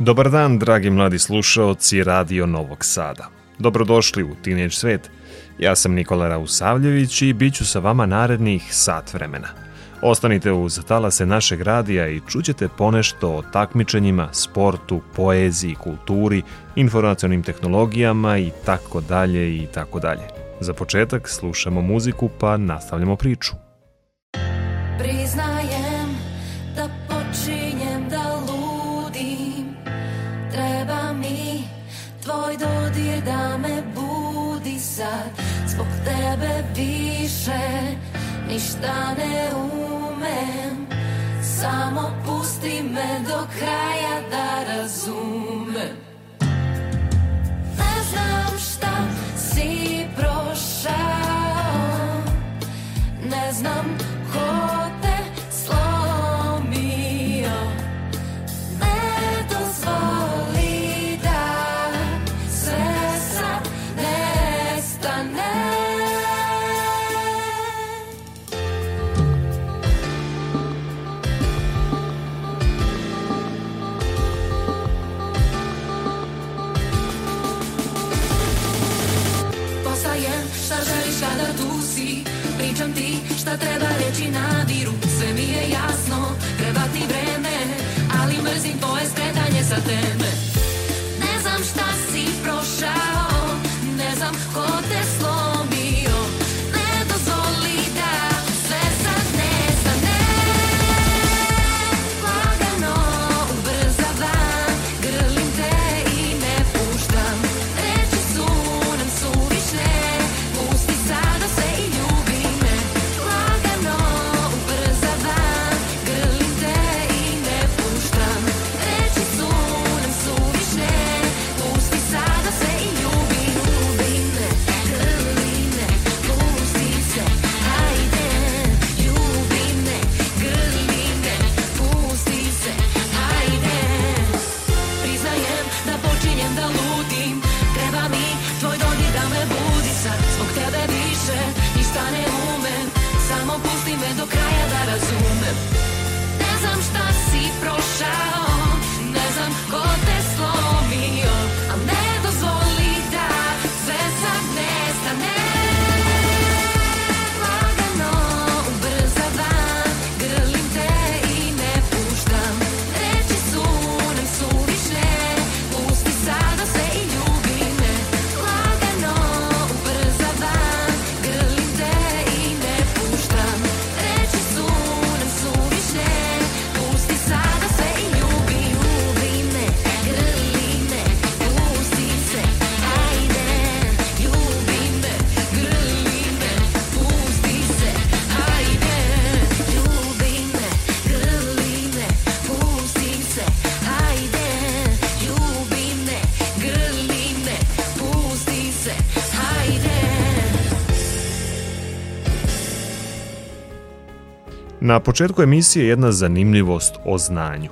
Dobar dan, dragi mladi slušaoci Radio Novog Sada. Dobrodošli u Teenage svet. Ja sam Nikola Rausavljević i bit ću sa vama narednih sat vremena. Ostanite uz talase našeg radija i čućete ponešto o takmičenjima, sportu, poeziji, kulturi, informacionim tehnologijama i tako dalje i tako dalje. Za početak slušamo muziku pa nastavljamo priču. Ništa ne umem Samo pusti me do kraja da razumem. Ne znam šta si prošao Ne znam šta želiš kada tu si. Pričam ti šta treba reći na diru. Sve mi je jasno, treba ti vreme Ali mrzim tvoje skretanje sa teme Na početku emisije jedna zanimljivost o znanju.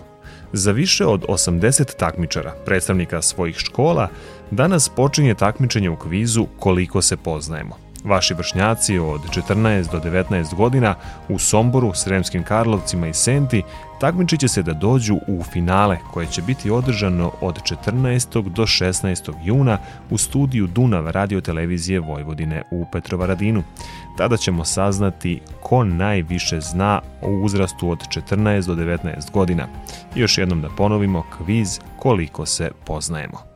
Za više od 80 takmičara, predstavnika svojih škola, danas počinje takmičenje u kvizu Koliko se poznajemo. Vaši vršnjaci od 14 do 19 godina u Somboru, Sremskim Karlovcima i Senti takmičit će se da dođu u finale koje će biti održano od 14. do 16. juna u studiju Dunav radiotelevizije Vojvodine u Petrovaradinu. Tada ćemo saznati ko najviše zna o uzrastu od 14 do 19 godina. Još jednom da ponovimo kviz koliko se poznajemo.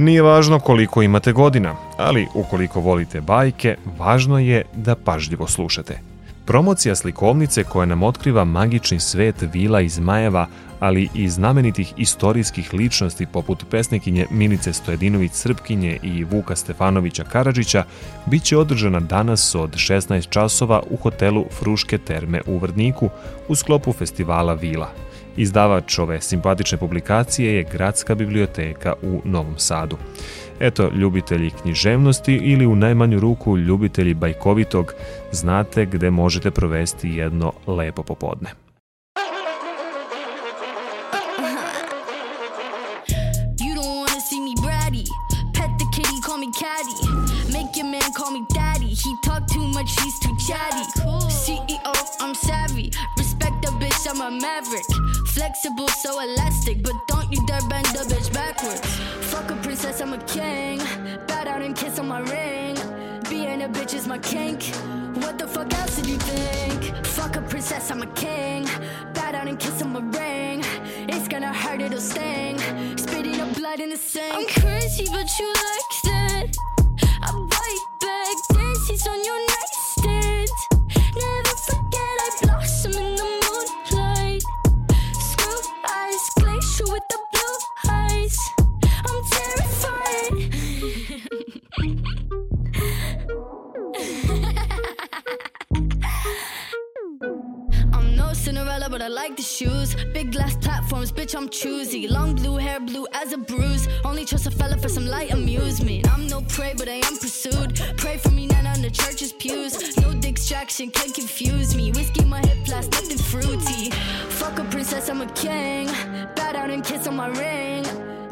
Nije važno koliko imate godina, ali ukoliko volite bajke, važno je da pažljivo slušate. Promocija slikovnice koja nam otkriva magični svet vila iz Majeva, ali i znamenitih istorijskih ličnosti poput pesnikinje Milice Stojedinović Srpkinje i Vuka Stefanovića Karadžića, bit će održana danas od 16 časova u hotelu Fruške terme u Vrdniku u sklopu festivala Vila. Izdavač ove simpatične publikacije je Gradska biblioteka u Novom Sadu. Eto, ljubitelji književnosti ili u najmanju ruku ljubitelji bajkovitog, znate gde možete provesti jedno lepo popodne. You don't wanna see me bratty. Pet the kitty, call me caddy. Make your man call me daddy. He talk too much, he's too chatty. CEO, I'm savvy. Respect the bitch, I'm a maverick. Flexible, so elastic, but don't you dare bend the bitch backwards. Fuck a princess, I'm a king. Bow down and kiss on my ring. Being a bitch is my kink. What the fuck else did you think? Fuck a princess, I'm a king. Bow down and kiss on my ring. It's gonna hurt, it'll sting. Spitting up blood in the sink. I'm crazy, but you like that. I bite back, dances on your nightstand. Cinderella, but I like the shoes. Big glass platforms, bitch, I'm choosy. Long blue hair, blue as a bruise. Only trust a fella for some light amusement. I'm no prey, but I am pursued. Pray for me, not on the church's pews. No distraction can confuse me. Whiskey, my hip flask, nothing fruity. Fuck a princess, I'm a king. Bow down and kiss on my ring.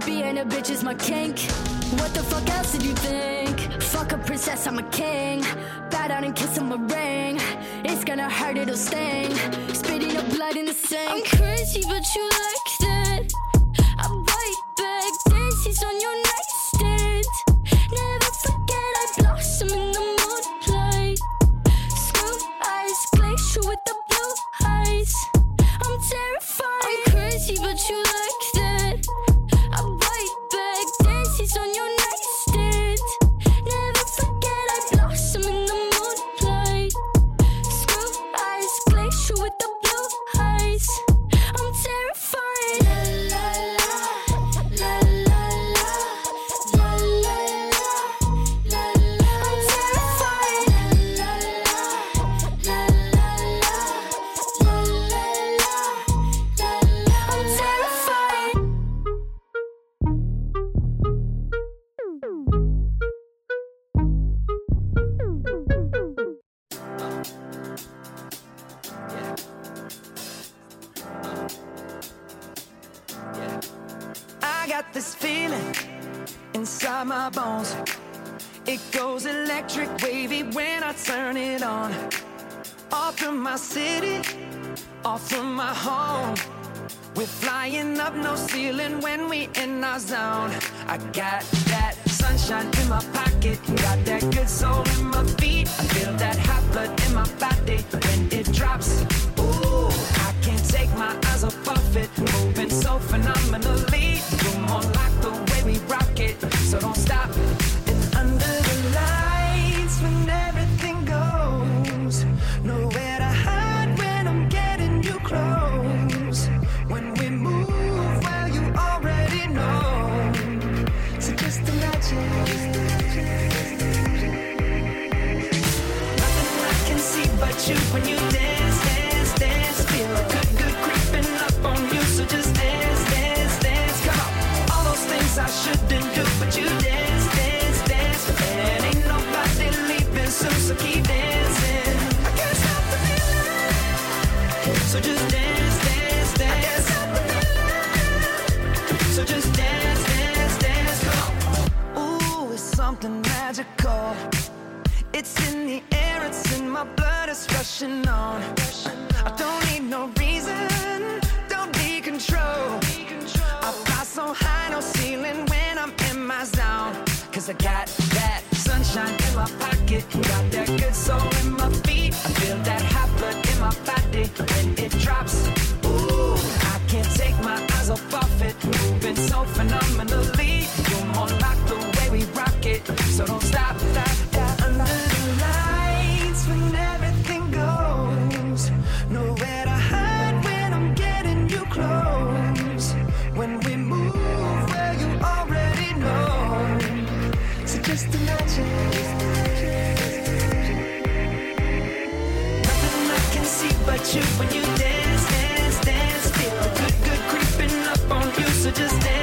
Being a bitch is my kink. What the fuck else did you think? Fuck a princess, I'm a king. Bow down and kiss on my ring. It's gonna hurt, it'll sting. Up blood in the sink. I'm crazy, but you like that. I bite back, dances on your nightstand. city, off from my home. We're flying up no ceiling when we in our zone. I got that sunshine in my pocket, got that good soul in my feet. I feel that. so just stay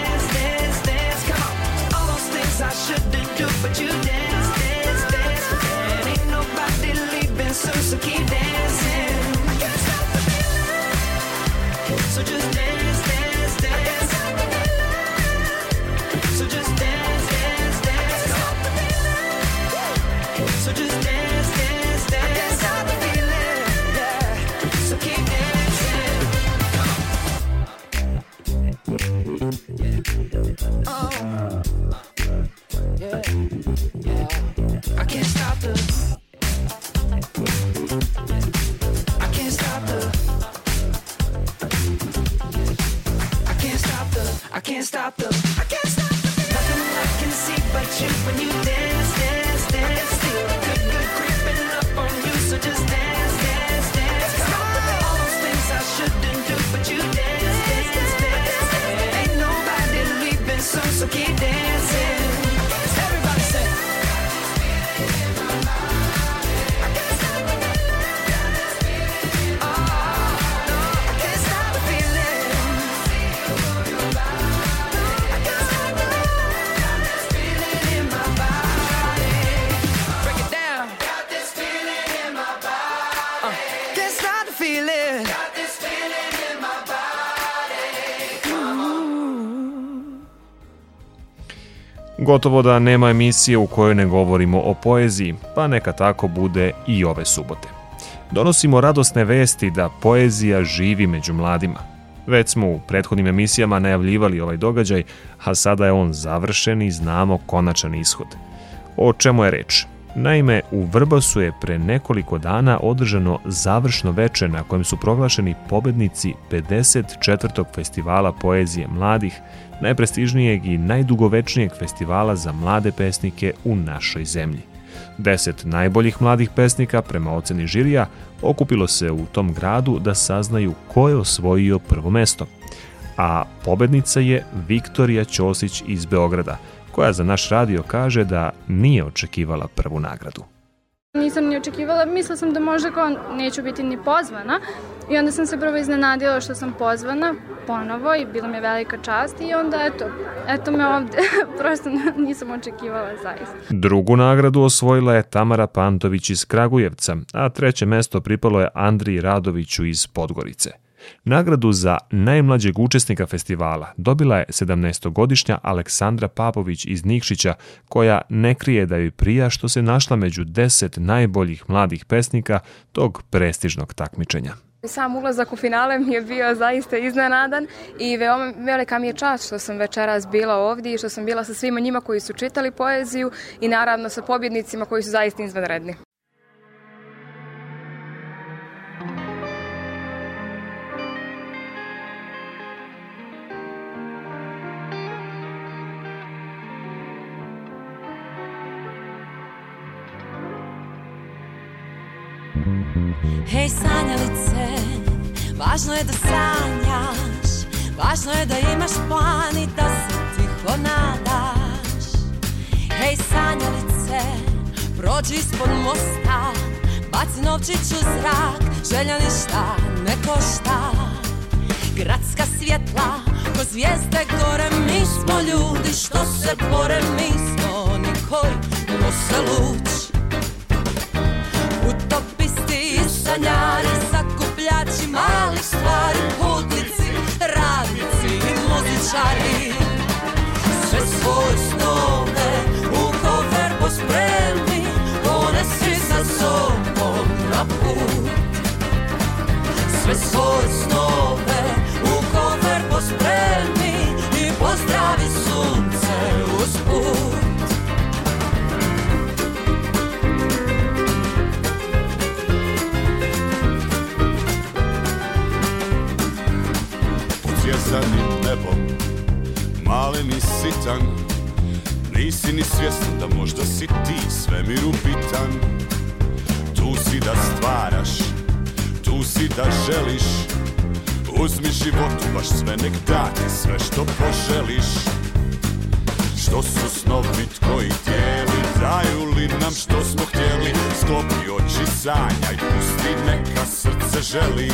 Gotovo da nema emisije u kojoj ne govorimo o poeziji, pa neka tako bude i ove subote. Donosimo radosne vesti da poezija živi među mladima. Već smo u prethodnim emisijama najavljivali ovaj događaj, a sada je on završen i znamo konačan ishod. O čemu je reč? Naime, u Vrbasu je pre nekoliko dana održano završno veče na kojem su proglašeni pobednici 54. festivala poezije mladih, najprestižnijeg i najdugovečnijeg festivala za mlade pesnike u našoj zemlji. Deset najboljih mladih pesnika, prema oceni žirija, okupilo se u tom gradu da saznaju ko je osvojio prvo mesto. A pobednica je Viktorija Ćosić iz Beograda – koja za naš radio kaže da nije očekivala prvu nagradu. Nisam ni očekivala, mislila sam da možda kao neću biti ni pozvana i onda sam se prvo iznenadila što sam pozvana ponovo i bila mi je velika čast i onda eto, eto me ovde, prosto nisam očekivala zaista. Drugu nagradu osvojila je Tamara Pantović iz Kragujevca, a treće mesto pripalo je Andriji Radoviću iz Podgorice. Nagradu za najmlađeg učesnika festivala dobila je 17-godišnja Aleksandra Papović iz Nikšića, koja ne krije da joj prija što se našla među 10 najboljih mladih pesnika tog prestižnog takmičenja. Sam ulazak u finale mi je bio zaista iznenadan i veoma velika mi je čast što sam večeras bila ovdje i što sam bila sa svima njima koji su čitali poeziju i naravno sa pobjednicima koji su zaista izvanredni. Hej sanjalice, važno je da sanjaš Važno je da imaš plan i da se tiho nadaš. Hej sanjalice, prođi ispod mosta Baci novčić u zrak, želja ništa ne košta. Gradska svjetla, ko zvijezde gore Mi smo ljudi što se bore, mi smo oni koji nose luč sanjari, sakupljači malih stvari, putnici, radnici i muzičari. Sve svoje snove u kofer pospremi, ponesi sa sobom na put. Sve svoje snove u kofer pospremi nebom Malen i sitan Nisi ni svjestan da možda si ti svemiru bitan Tu si da stvaraš Tu si da želiš. Uzmi životu baš sve nek da ti sve što poželiš. Što su snovi tkoji tijeli Daju li nam što smo htjeli? Sklopi oči sanjaj Pusti neka srce želi.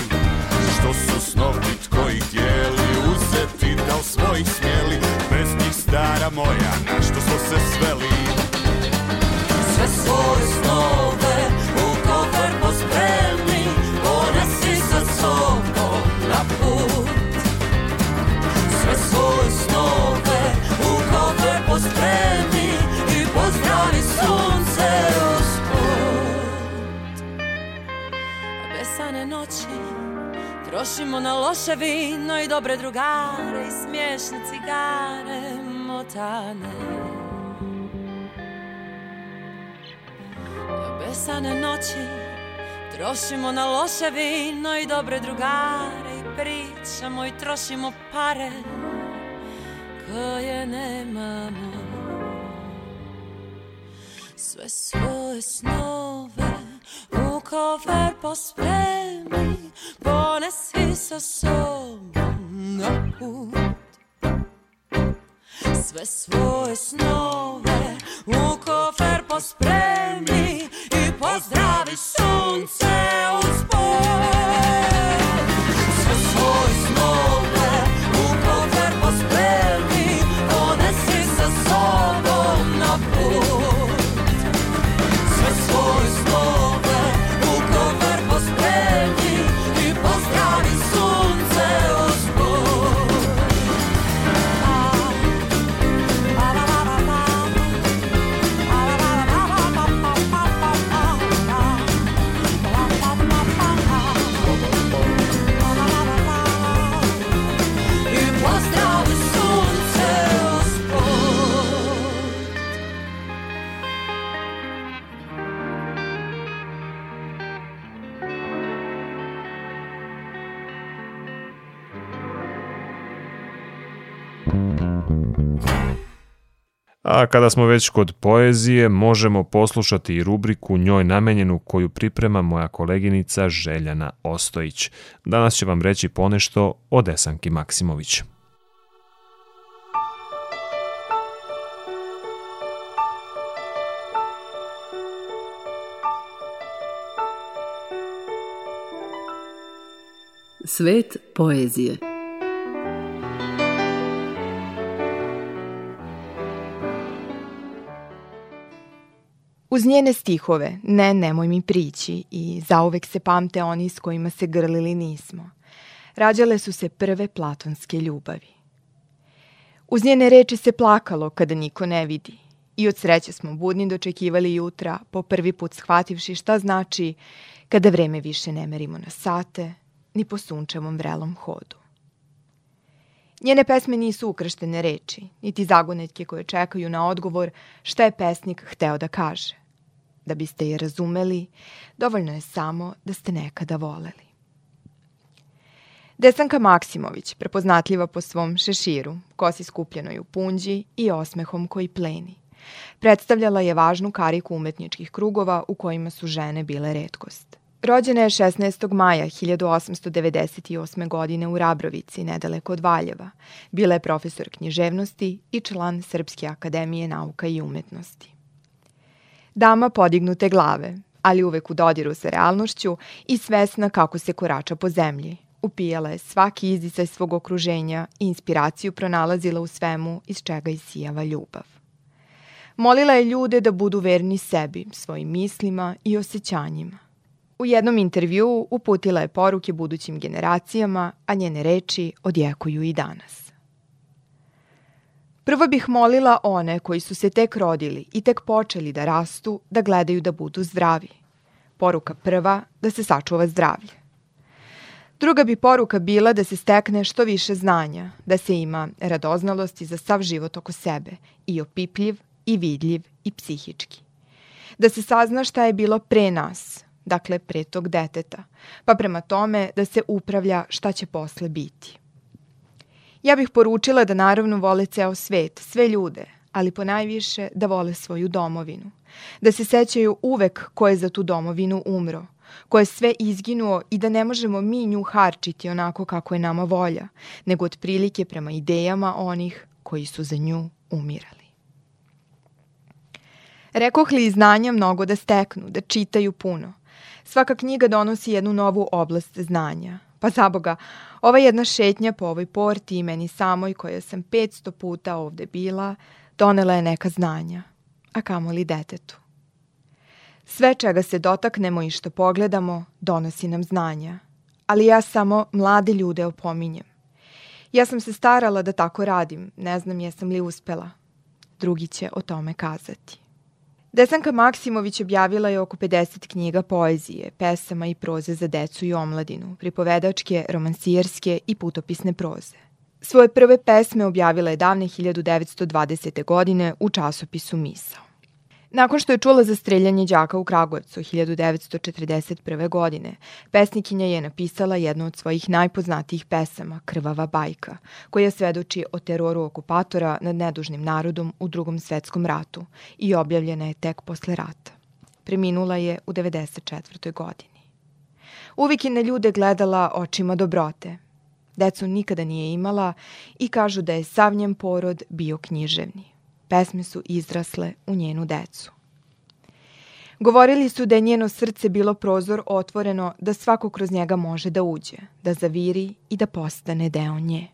Što su snovi tkoji tijeli U svojih smjeli Bez njih stara moja Na što smo se sveli. Sve svoje snove u kofer pospremi Ponesi sa sobom na put. Sve svoje snove u kofer pospremi I pozdravi sunce usput Besane noći Trošimo na loše vino i dobre drugare I smiješne cigare motane. Besane noći Trošimo na loše vino i dobre drugare I pričamo i trošimo pare Koje nemamo. Sve svoje snove u kofer pospremi Ponesi sa sobom na put sve svoje snove u kofer pospremi i pozdravi sunce A kada smo već kod poezije, možemo poslušati i rubriku njoj namenjenu koju priprema moja koleginica Željana Ostojić. Danas će vam reći ponešto o Desanki Maksimović. Svet poezije. Uz njene stihove Ne, nemoj mi prići i zauvek se pamte oni s kojima se grlili nismo. rađale su se prve platonske ljubavi. Uz njene reči se plakalo kada niko ne vidi i od sreće smo budni dočekivali jutra, po prvi put shvativši šta znači kada vreme više ne merimo na sate, ni po sunčevom vrelom hodu. Njene pesme nisu ukrštene reči, niti zagonetke koje čekaju na odgovor šta je pesnik hteo da kaže. Da biste je razumeli, dovoljno je samo da ste nekada voleli. Desanka Maksimović, prepoznatljiva po svom šeširu, kosi skupljenoj u punđi i osmehom koji pleni. Predstavljala je važnu kariku umetničkih krugova u kojima su žene bile redkost. Rođena je 16. maja 1898. godine u Rabrovici, nedaleko od Valjeva. Bila je profesor književnosti i član Srpske akademije nauka i umetnosti. Dama podignute glave, ali uvek u dodiru sa realnošću i svesna kako se korača po zemlji. Upijala je svaki izdisaj svog okruženja i inspiraciju pronalazila u svemu iz čega isijava ljubav. Molila je ljude da budu verni sebi, svojim mislima i osjećanjima. U jednom intervjuu uputila je poruke budućim generacijama, a njene reči odjekuju i danas. Prvo bih molila one koji su se tek rodili i tek počeli da rastu, da gledaju da budu zdravi. Poruka prva, da se sačuva zdravlje. Druga bi poruka bila da se stekne što više znanja, da se ima radoznalosti za sav život oko sebe, i opipljiv, i vidljiv, i psihički. Da se sazna šta je bilo pre nas, dakle pre tog deteta, pa prema tome da se upravlja šta će posle biti. Ja bih poručila da naravno vole ceo svet, sve ljude, ali ponajviše da vole svoju domovinu. Da se sećaju uvek ko je za tu domovinu umro, ko je sve izginuo i da ne možemo mi nju harčiti onako kako je nama volja, nego otprilike prema idejama onih koji su za nju umirali. Rekoh li znanja mnogo da steknu, da čitaju puno. Svaka knjiga donosi jednu novu oblast znanja. Pa za Boga, ova jedna šetnja po ovoj porti i meni samoj koja sam 500 puta ovde bila, donela je neka znanja, a kamoli detetu. Sve čega se dotaknemo i što pogledamo, donosi nam znanja. Ali ja samo mlade ljude opominjem. Ja sam se starala da tako radim, ne znam jesam li uspela. Drugi će o tome kazati. Desanka Maksimović objavila je oko 50 knjiga poezije, pesama i proze za decu i omladinu, pripovedačke, romansijerske i putopisne proze. Svoje prve pesme objavila je davne 1920. godine u časopisu Misao. Nakon što je čula za streljanje đaka u Kragujevcu 1941. godine, pesnikinja je napisala jednu od svojih najpoznatijih pesama, Krvava bajka, koja svedoči o teroru okupatora nad nedužnim narodom u drugom svetskom ratu i objavljena je tek posle rata. Preminula je u 94. godini. Uvijek je na ljude gledala očima dobrote. Decu nikada nije imala i kažu da je sav njen porod bio književni pesme su izrasle u njenu decu. Govorili su da je njeno srce bilo prozor otvoreno da svako kroz njega može da uđe, da zaviri i da postane deo nje.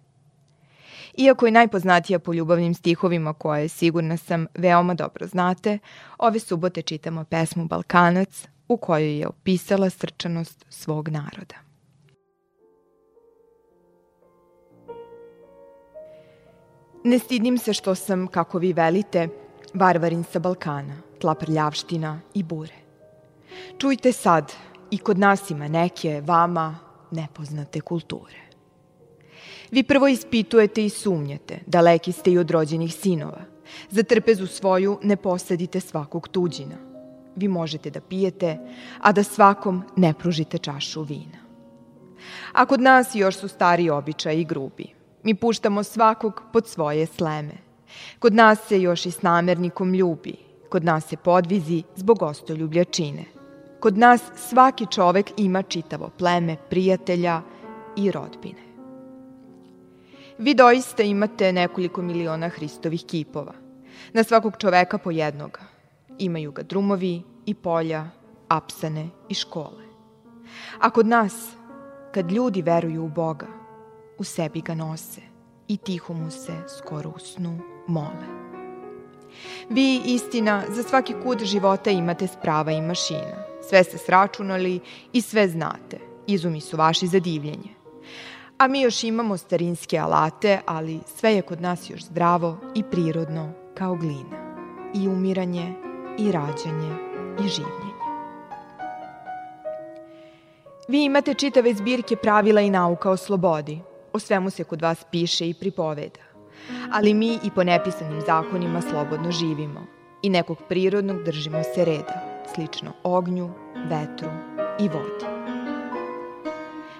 Iako je najpoznatija po ljubavnim stihovima koje, sigurna sam, veoma dobro znate, ove subote čitamo pesmu Balkanac u kojoj je opisala srčanost svog naroda. Ne stidim se što sam, kako vi velite, varvarin sa Balkana, tla prljavština i bure. Čujte sad, i kod nas ima neke, vama, nepoznate kulture. Vi prvo ispitujete i sumnjate, daleki ste i od rođenih sinova. Za trpezu svoju ne posadite svakog tuđina. Vi možete da pijete, a da svakom ne pružite čašu vina. A kod nas još su stari običaji i grubi. Mi puštamo svakog pod svoje sleme. Kod nas se još i s namernikom ljubi. Kod nas se podvizi zbog ostoljublja čine. Kod nas svaki čovek ima čitavo pleme prijatelja i rodbine. Vi doista imate nekoliko miliona Hristovih kipova. Na svakog čoveka po jednoga. Imaju ga drumovi i polja, apsane i škole. A kod nas, kad ljudi veruju u Boga, u sebi ga nose i tiho mu se skoro u snu mole. Vi, istina, za svaki kut života imate sprava i mašina. Sve ste sračunali i sve znate. Izumi su vaši za divljenje. A mi još imamo starinske alate, ali sve je kod nas još zdravo i prirodno kao glina. I umiranje, i rađanje, i življenje. Vi imate čitave zbirke pravila i nauka o slobodi. O svemu se kod vas piše i pripoveda. Ali mi i po nepisanim zakonima slobodno živimo i nekog prirodnog držimo se reda, slično ognju, vetru i vodi.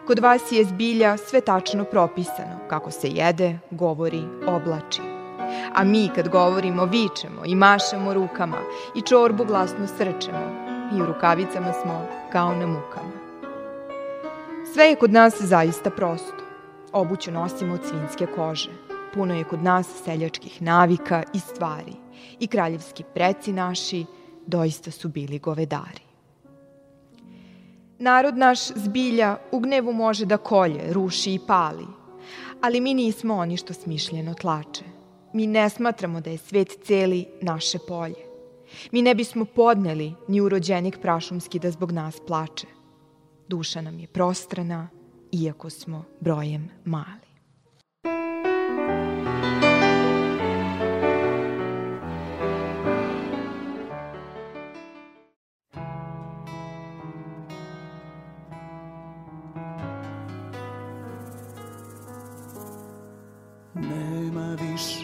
Kod vas je zbilja sve tačno propisano, kako se jede, govori, oblači. A mi kad govorimo vičemo i mašemo rukama i čorbu glasno srčemo i u rukavicama smo kao na mukama. Sve je kod nas zaista prosto. Obuću nosimo od svinjske kože. Puno je kod nas seljačkih navika i stvari. I kraljevski preci naši doista su bili govedari. Narod naš zbilja u gnevu može da kolje, ruši i pali, ali mi nismo oni što smišljeno tlače. Mi ne smatramo da je svet celi naše polje. Mi ne bismo podneli ni urođenik prašumski da zbog nas plače. Duša nam je prostrana, iako smo brojem mali. Nema više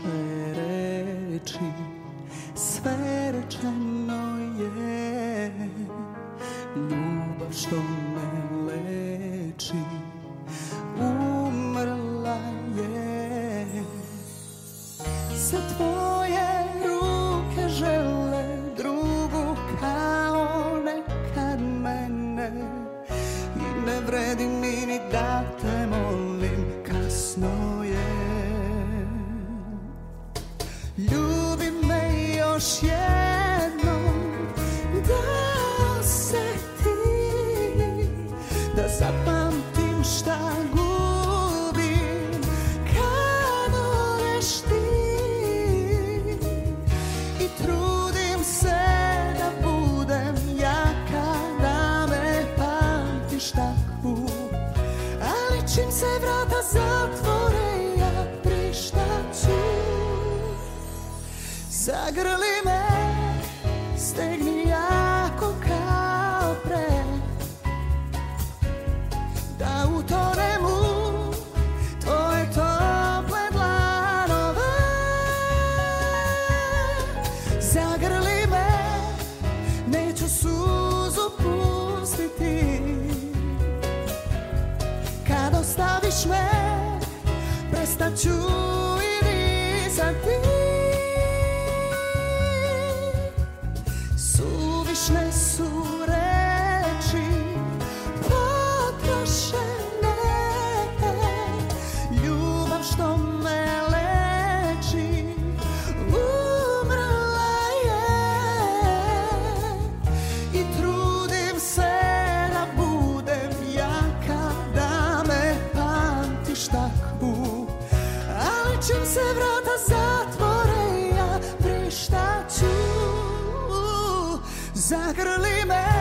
čim se vrata zatvore ja prištaću. Zagrli me,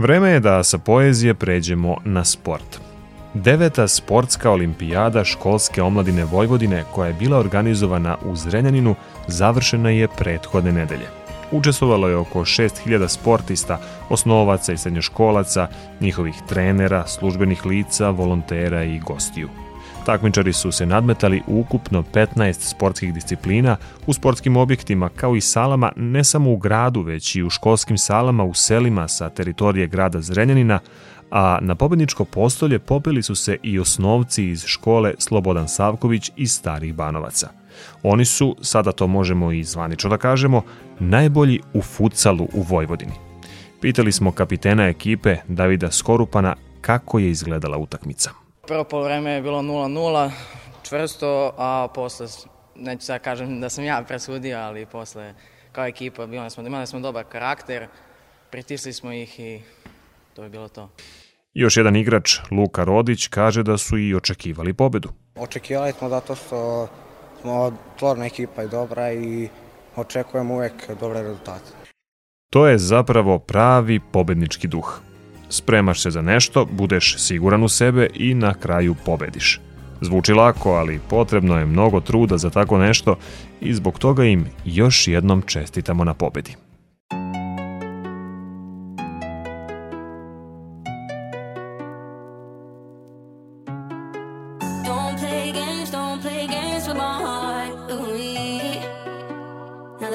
Vreme je da sa poezije pređemo na sport. Deveta sportska olimpijada školske omladine Vojvodine koja je bila organizovana u Zrenjaninu završena je prethodne nedelje. Učestvovalo je oko 6000 sportista, osnovaca i srednjoškolaca, njihovih trenera, službenih lica, volontera i gostiju. Takmičari su se nadmetali u ukupno 15 sportskih disciplina u sportskim objektima kao i salama ne samo u gradu, već i u školskim salama u selima sa teritorije grada Zrenjanina, a na pobedničko postolje popeli su se i osnovci iz škole Slobodan Savković iz Starih Banovaca. Oni su, sada to možemo i zvanično da kažemo, najbolji u futsalu u Vojvodini. Pitali smo kapitena ekipe Davida Skorupana kako je izgledala utakmica. Prvo polovreme je bilo 0-0, čvrsto, a posle, neću sad kažem da sam ja presudio, ali posle kao ekipa imali smo, imali smo dobar karakter, pritisli smo ih i to je bilo to. Još jedan igrač, Luka Rodić, kaže da su i očekivali pobedu. Očekivali smo zato što smo tvorna ekipa i dobra i očekujemo uvek dobre rezultate. To je zapravo pravi pobednički duh. Spremaš se za nešto, budeš siguran u sebe i na kraju pobediš. Zvuči lako, ali potrebno je mnogo truda za tako nešto i zbog toga im još jednom čestitamo na pobedi.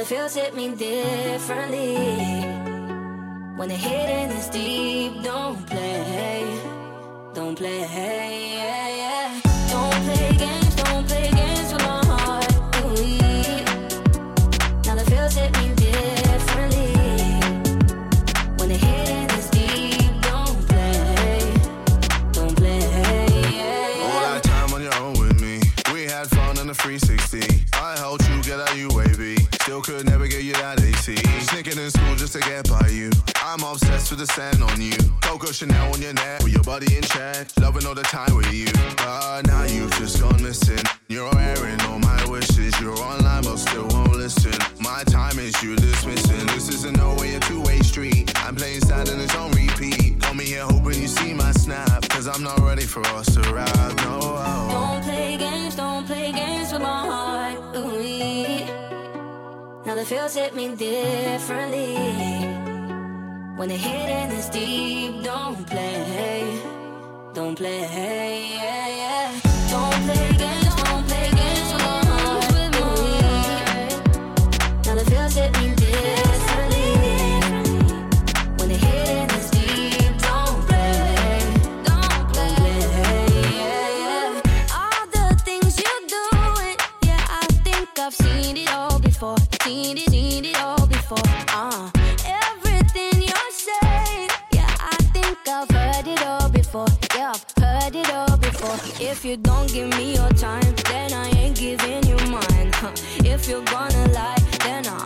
Feels hit me differently. When the hidden is deep, don't play, don't play. Yeah, yeah. Don't play games, don't play games with my heart. Ooh, now the feels hit me differently. When the hidden is deep, don't play, don't play. Yeah, All that time on your own with me. We had fun in the 360. I helped you get a UAV. Still could just to get by you. I'm obsessed with the sand on you. Coco Chanel on your neck with your body in check. Loving all the time with you. But now you've just gone missing. You're airing all my wishes. You're online but still won't listen. My time is you dismissing. This isn't no way a two-way street. I'm playing sad and it's on repeat. Call me here hoping you see my snap. Cause I'm not ready for us to ride. No. Don't play games, don't play games with my heart. Ooh, now the feels hit me differently. When the hidden is deep, don't play, don't play. Yeah, yeah. Seen it, seen it all before. Uh, everything you're saying, yeah, I think I've heard it all before. Yeah, I've heard it all before. If you don't give me your time, then I ain't giving you mine. Huh. If you're gonna lie, then I'ma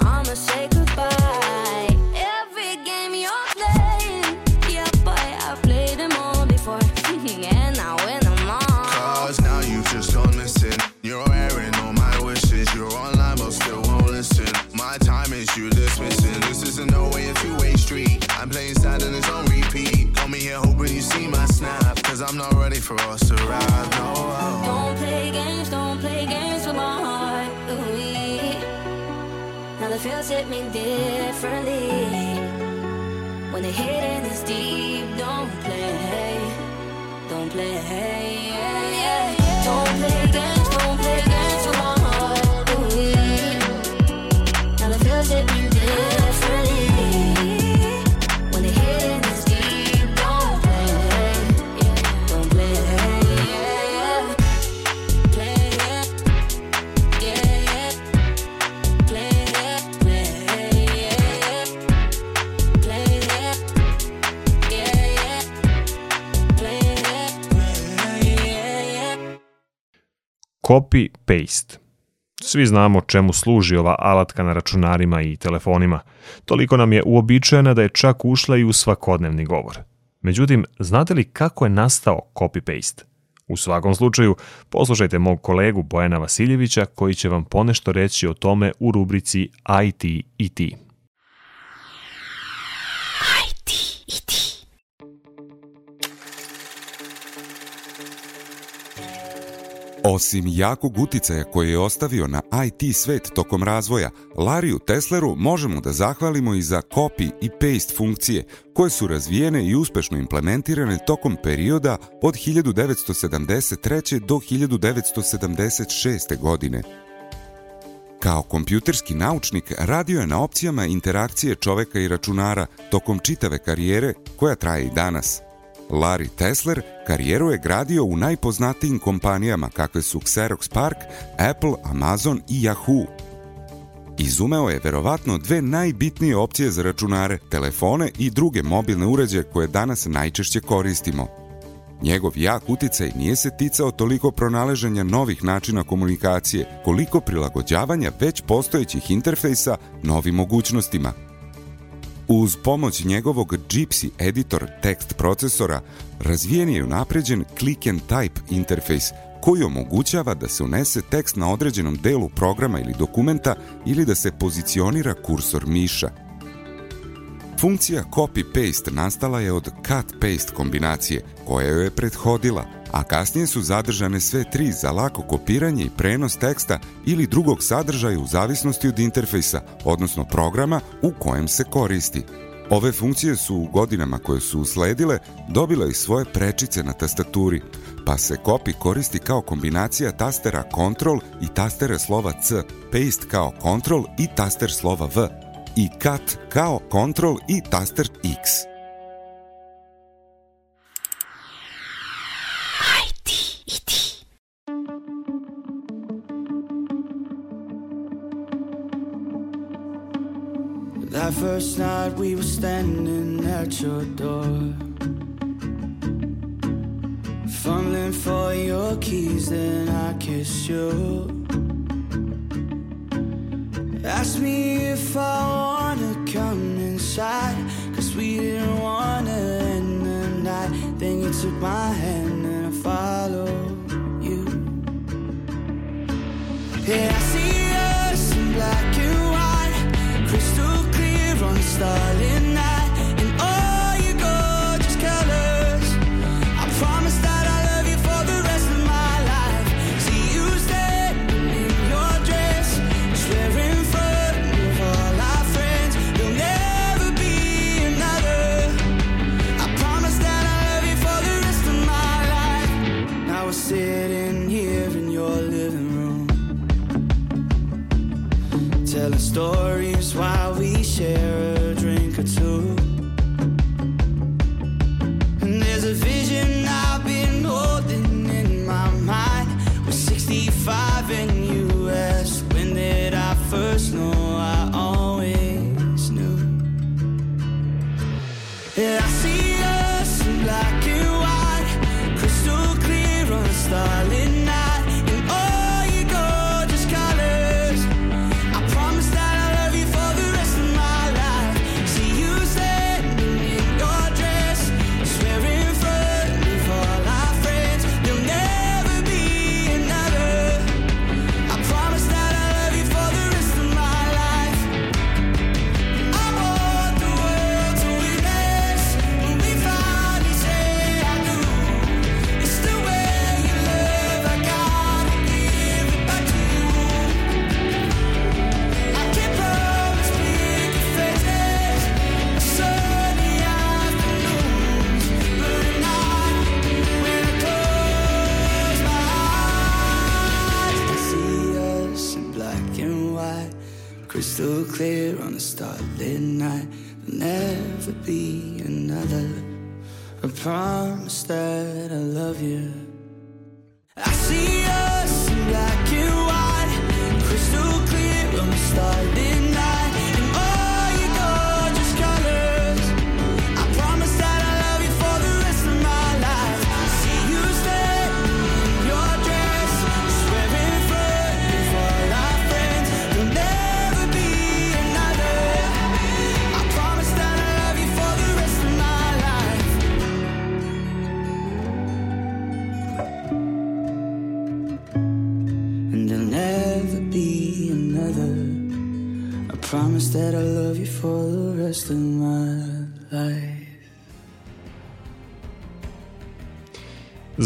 me differently. When the hidden is deep, don't play, don't play. Yeah, yeah. Don't play games, Copy-paste. Svi znamo čemu služi ova alatka na računarima i telefonima. Toliko nam je uobičajena da je čak ušla i u svakodnevni govor. Međutim, znate li kako je nastao copy-paste? U svakom slučaju, poslušajte mog kolegu Bojana Vasiljevića koji će vam ponešto reći o tome u rubrici IT i ti. Osim jakog uticaja koji je ostavio na IT svet tokom razvoja, Lariju Tesleru možemo da zahvalimo i za copy i paste funkcije koje su razvijene i uspešno implementirane tokom perioda od 1973. do 1976. godine. Kao kompjuterski naučnik radio je na opcijama interakcije čoveka i računara tokom čitave karijere koja traje i danas. Larry Tesler karijeru je gradio u najpoznatijim kompanijama kakve su Xerox Park, Apple, Amazon i Yahoo. Izumeo je verovatno dve najbitnije opcije za računare, telefone i druge mobilne uređaje koje danas najčešće koristimo. Njegov jak uticaj nije se ticao toliko pronaleženja novih načina komunikacije, koliko prilagođavanja već postojećih interfejsa novim mogućnostima. Uz pomoć njegovog Gypsy Editor tekst procesora, razvijen je unapređen Click and Type interfejs, koji omogućava da se unese tekst na određenom delu programa ili dokumenta ili da se pozicionira kursor miša. Funkcija copy-paste nastala je od cut-paste kombinacije, koja joj je prethodila, a kasnije su zadržane sve tri za lako kopiranje i prenos teksta ili drugog sadržaja u zavisnosti od interfejsa, odnosno programa u kojem se koristi. Ove funkcije su u godinama koje su usledile dobile i svoje prečice na tastaturi, pa se copy koristi kao kombinacija tastera Ctrl i tastera slova C, paste kao Ctrl i taster slova V, i cut kao Ctrl i taster X. That first night we were standing at your door, fumbling for your keys, then I kissed you. Asked me if I wanna come inside, cause we didn't wanna end the night. Then you took my hand and I followed Yeah, I see us in black and white, crystal clear on a starlit I promise that I love you.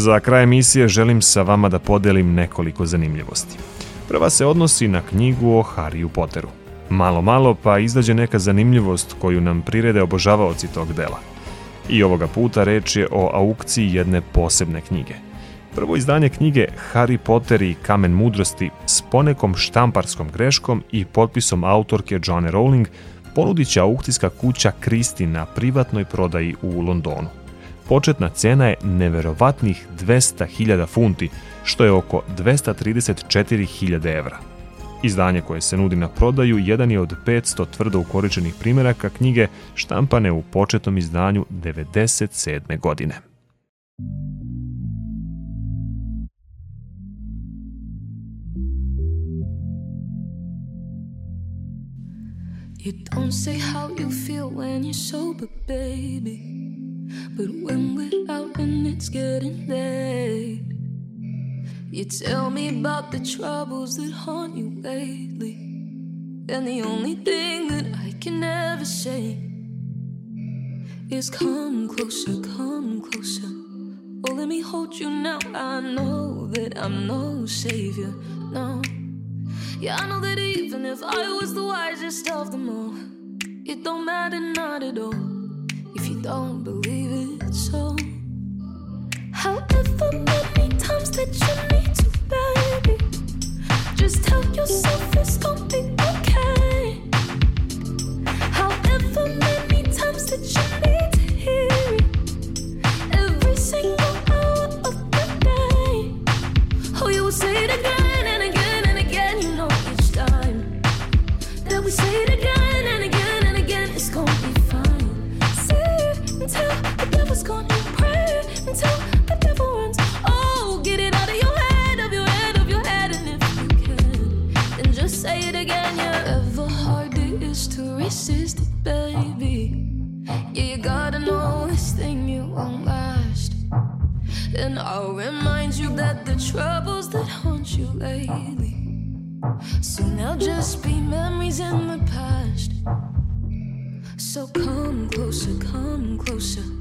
Za kraj emisije želim sa vama da podelim nekoliko zanimljivosti. Prva se odnosi na knjigu o Harryu Potteru. Malo malo pa izađe neka zanimljivost koju nam prirede obožavaoci tog dela. I ovoga puta reč je o aukciji jedne posebne knjige. Prvo izdanje knjige Harry Potter i Kamen mudrosti s ponekom štamparskom greškom i potpisom autorke Joanne Rowling ponudit će aukcijska kuća Christie na privatnoj prodaji u Londonu. Početna cena je neverovatnih 200.000 funti, što je oko 234.000 evra. Izdanje koje se nudi na prodaju jedan je od 500 tvrdo ukoričenih primjeraka knjige štampane u početnom izdanju 97. godine. You don't say how you feel when you're sober, baby. But when we're out and it's getting late, you tell me about the troubles that haunt you lately. And the only thing that I can ever say is come closer, come closer. Oh, let me hold you now. I know that I'm no savior, no. Yeah, I know that even if I was the wisest of them all, it don't matter, not at all, if you don't believe So, however many times that you need to, baby, just tell yourself it's gonna be okay. However many times that you need to hear it, every single hour of the day. Oh, you will say it again and again and again, you know each time that we say it So come closer, come closer.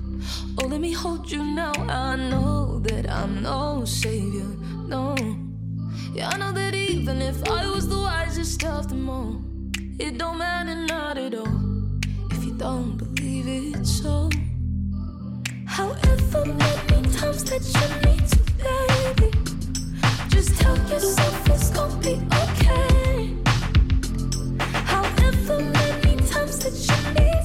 Hold you now. I know that I'm no savior, no. Yeah, I know that even if I was the wisest of them all, it don't matter, not at all, if you don't believe it. So, however many times that you need to, baby, just tell yourself it's gonna be okay. However many times that you need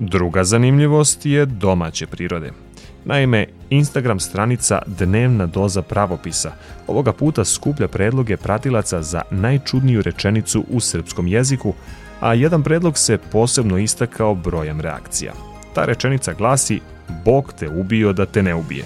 Druga zanimljivost je domaće prirode. Naime, Instagram stranica Dnevna doza pravopisa ovoga puta skuplja predloge pratilaca za najčudniju rečenicu u srpskom jeziku, a jedan predlog se posebno istakao brojem reakcija. Ta rečenica glasi Bog te ubio da te ne ubije.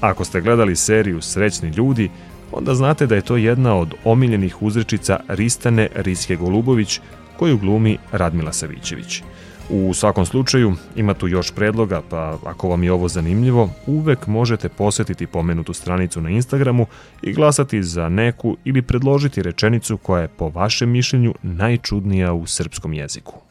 Ako ste gledali seriju Srećni ljudi, onda znate da je to jedna od omiljenih uzrečica Ristane Riske Golubović, koju glumi Radmila Savićević. U svakom slučaju, ima tu još predloga, pa ako vam je ovo zanimljivo, uvek možete posetiti pomenutu stranicu na Instagramu i glasati za neku ili predložiti rečenicu koja je po vašem mišljenju najčudnija u srpskom jeziku.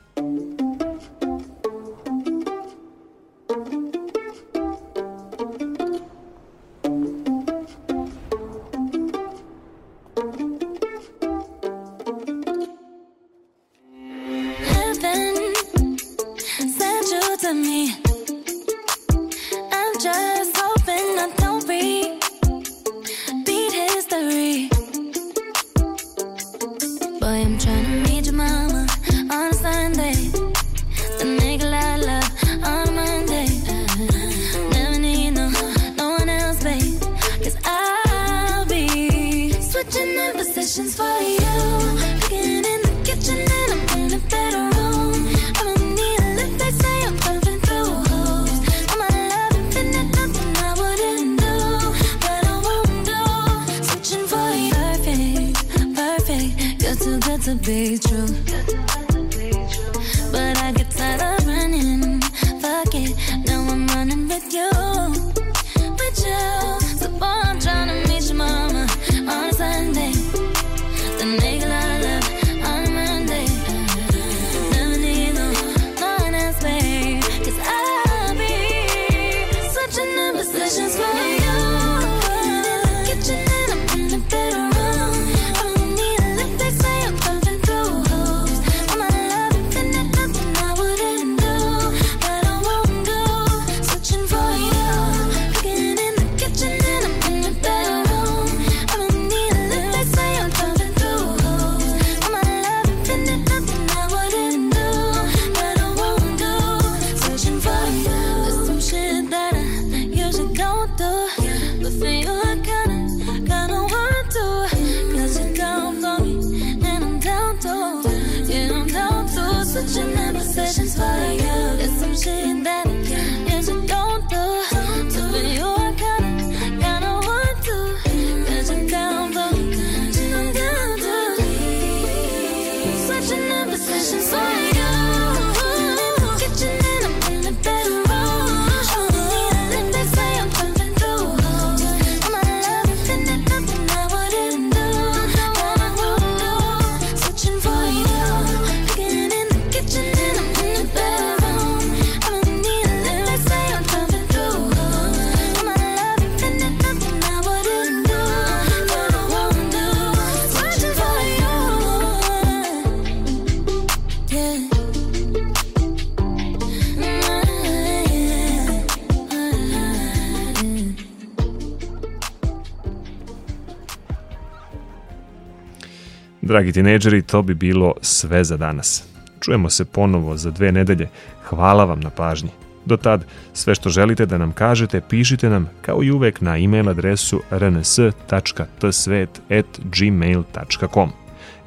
Dragi tinejdžeri, to bi bilo sve za danas. Čujemo se ponovo za dve nedelje. Hvala vam na pažnji. Do tad, sve što želite da nam kažete, pišite nam kao i uvek na e-mail adresu rns.tsvet.gmail.com.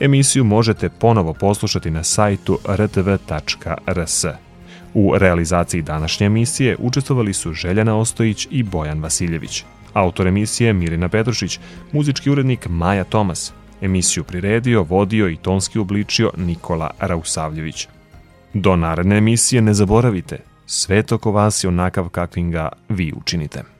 Emisiju možete ponovo poslušati na sajtu rtv.rs. U realizaciji današnje emisije učestvovali su Željana Ostojić i Bojan Vasiljević. Autor emisije Mirina Petrušić, muzički urednik Maja Tomas, Emisiju priredio, vodio i tonski obličio Nikola Rausavljević. Do naredne emisije ne zaboravite, sve toko vas je onakav kakvim ga vi učinite.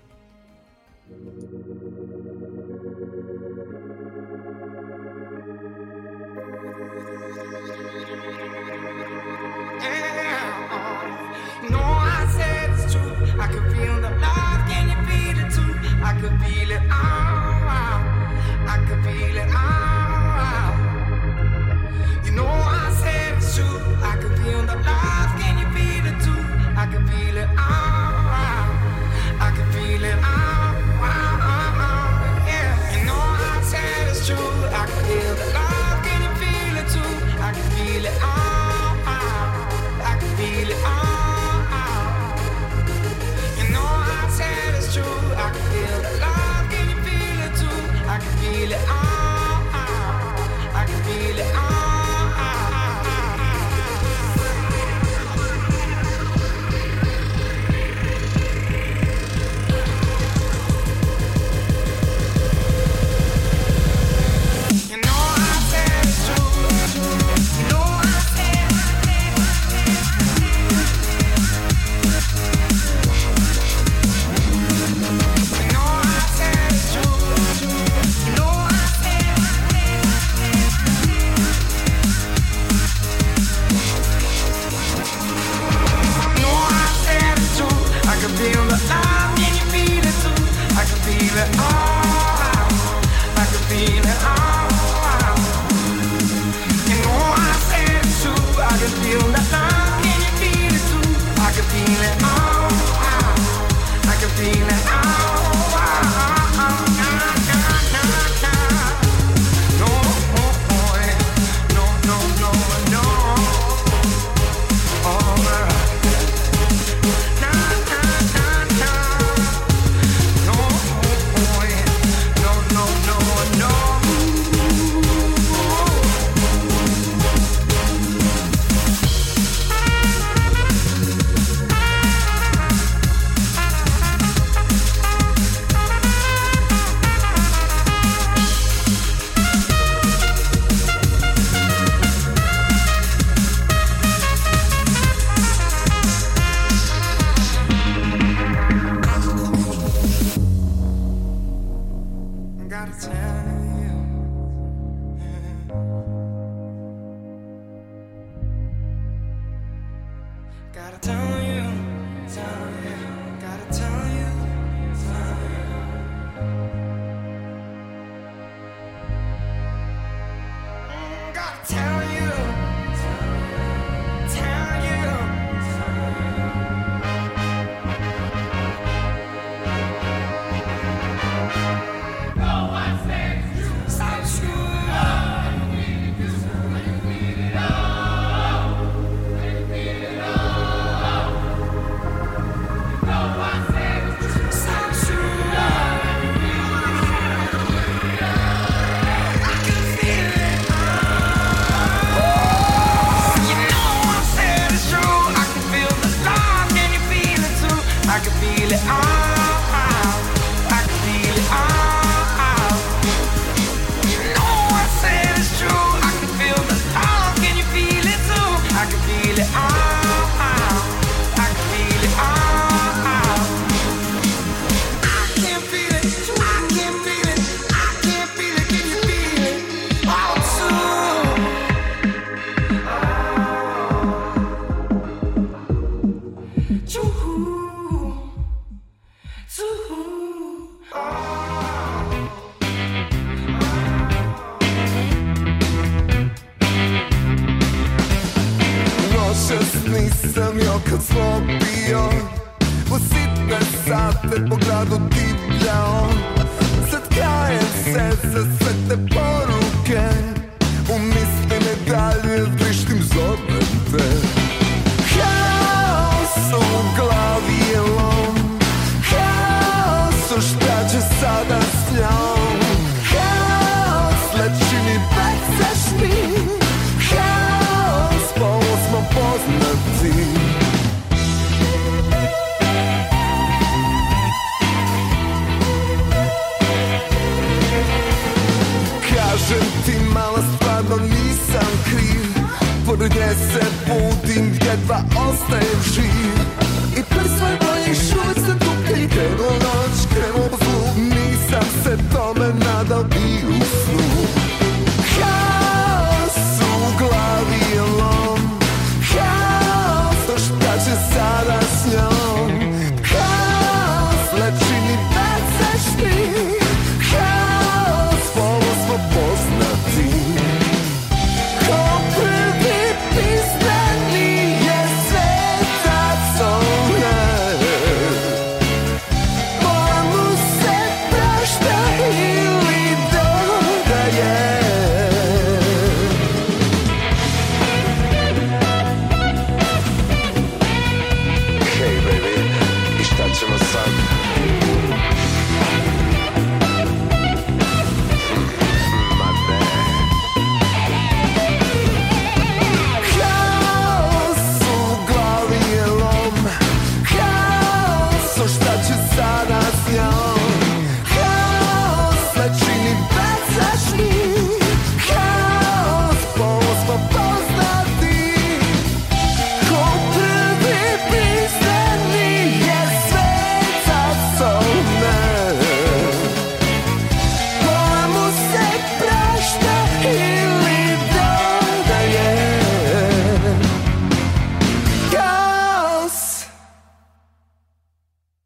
Se budim jedva ostajem živ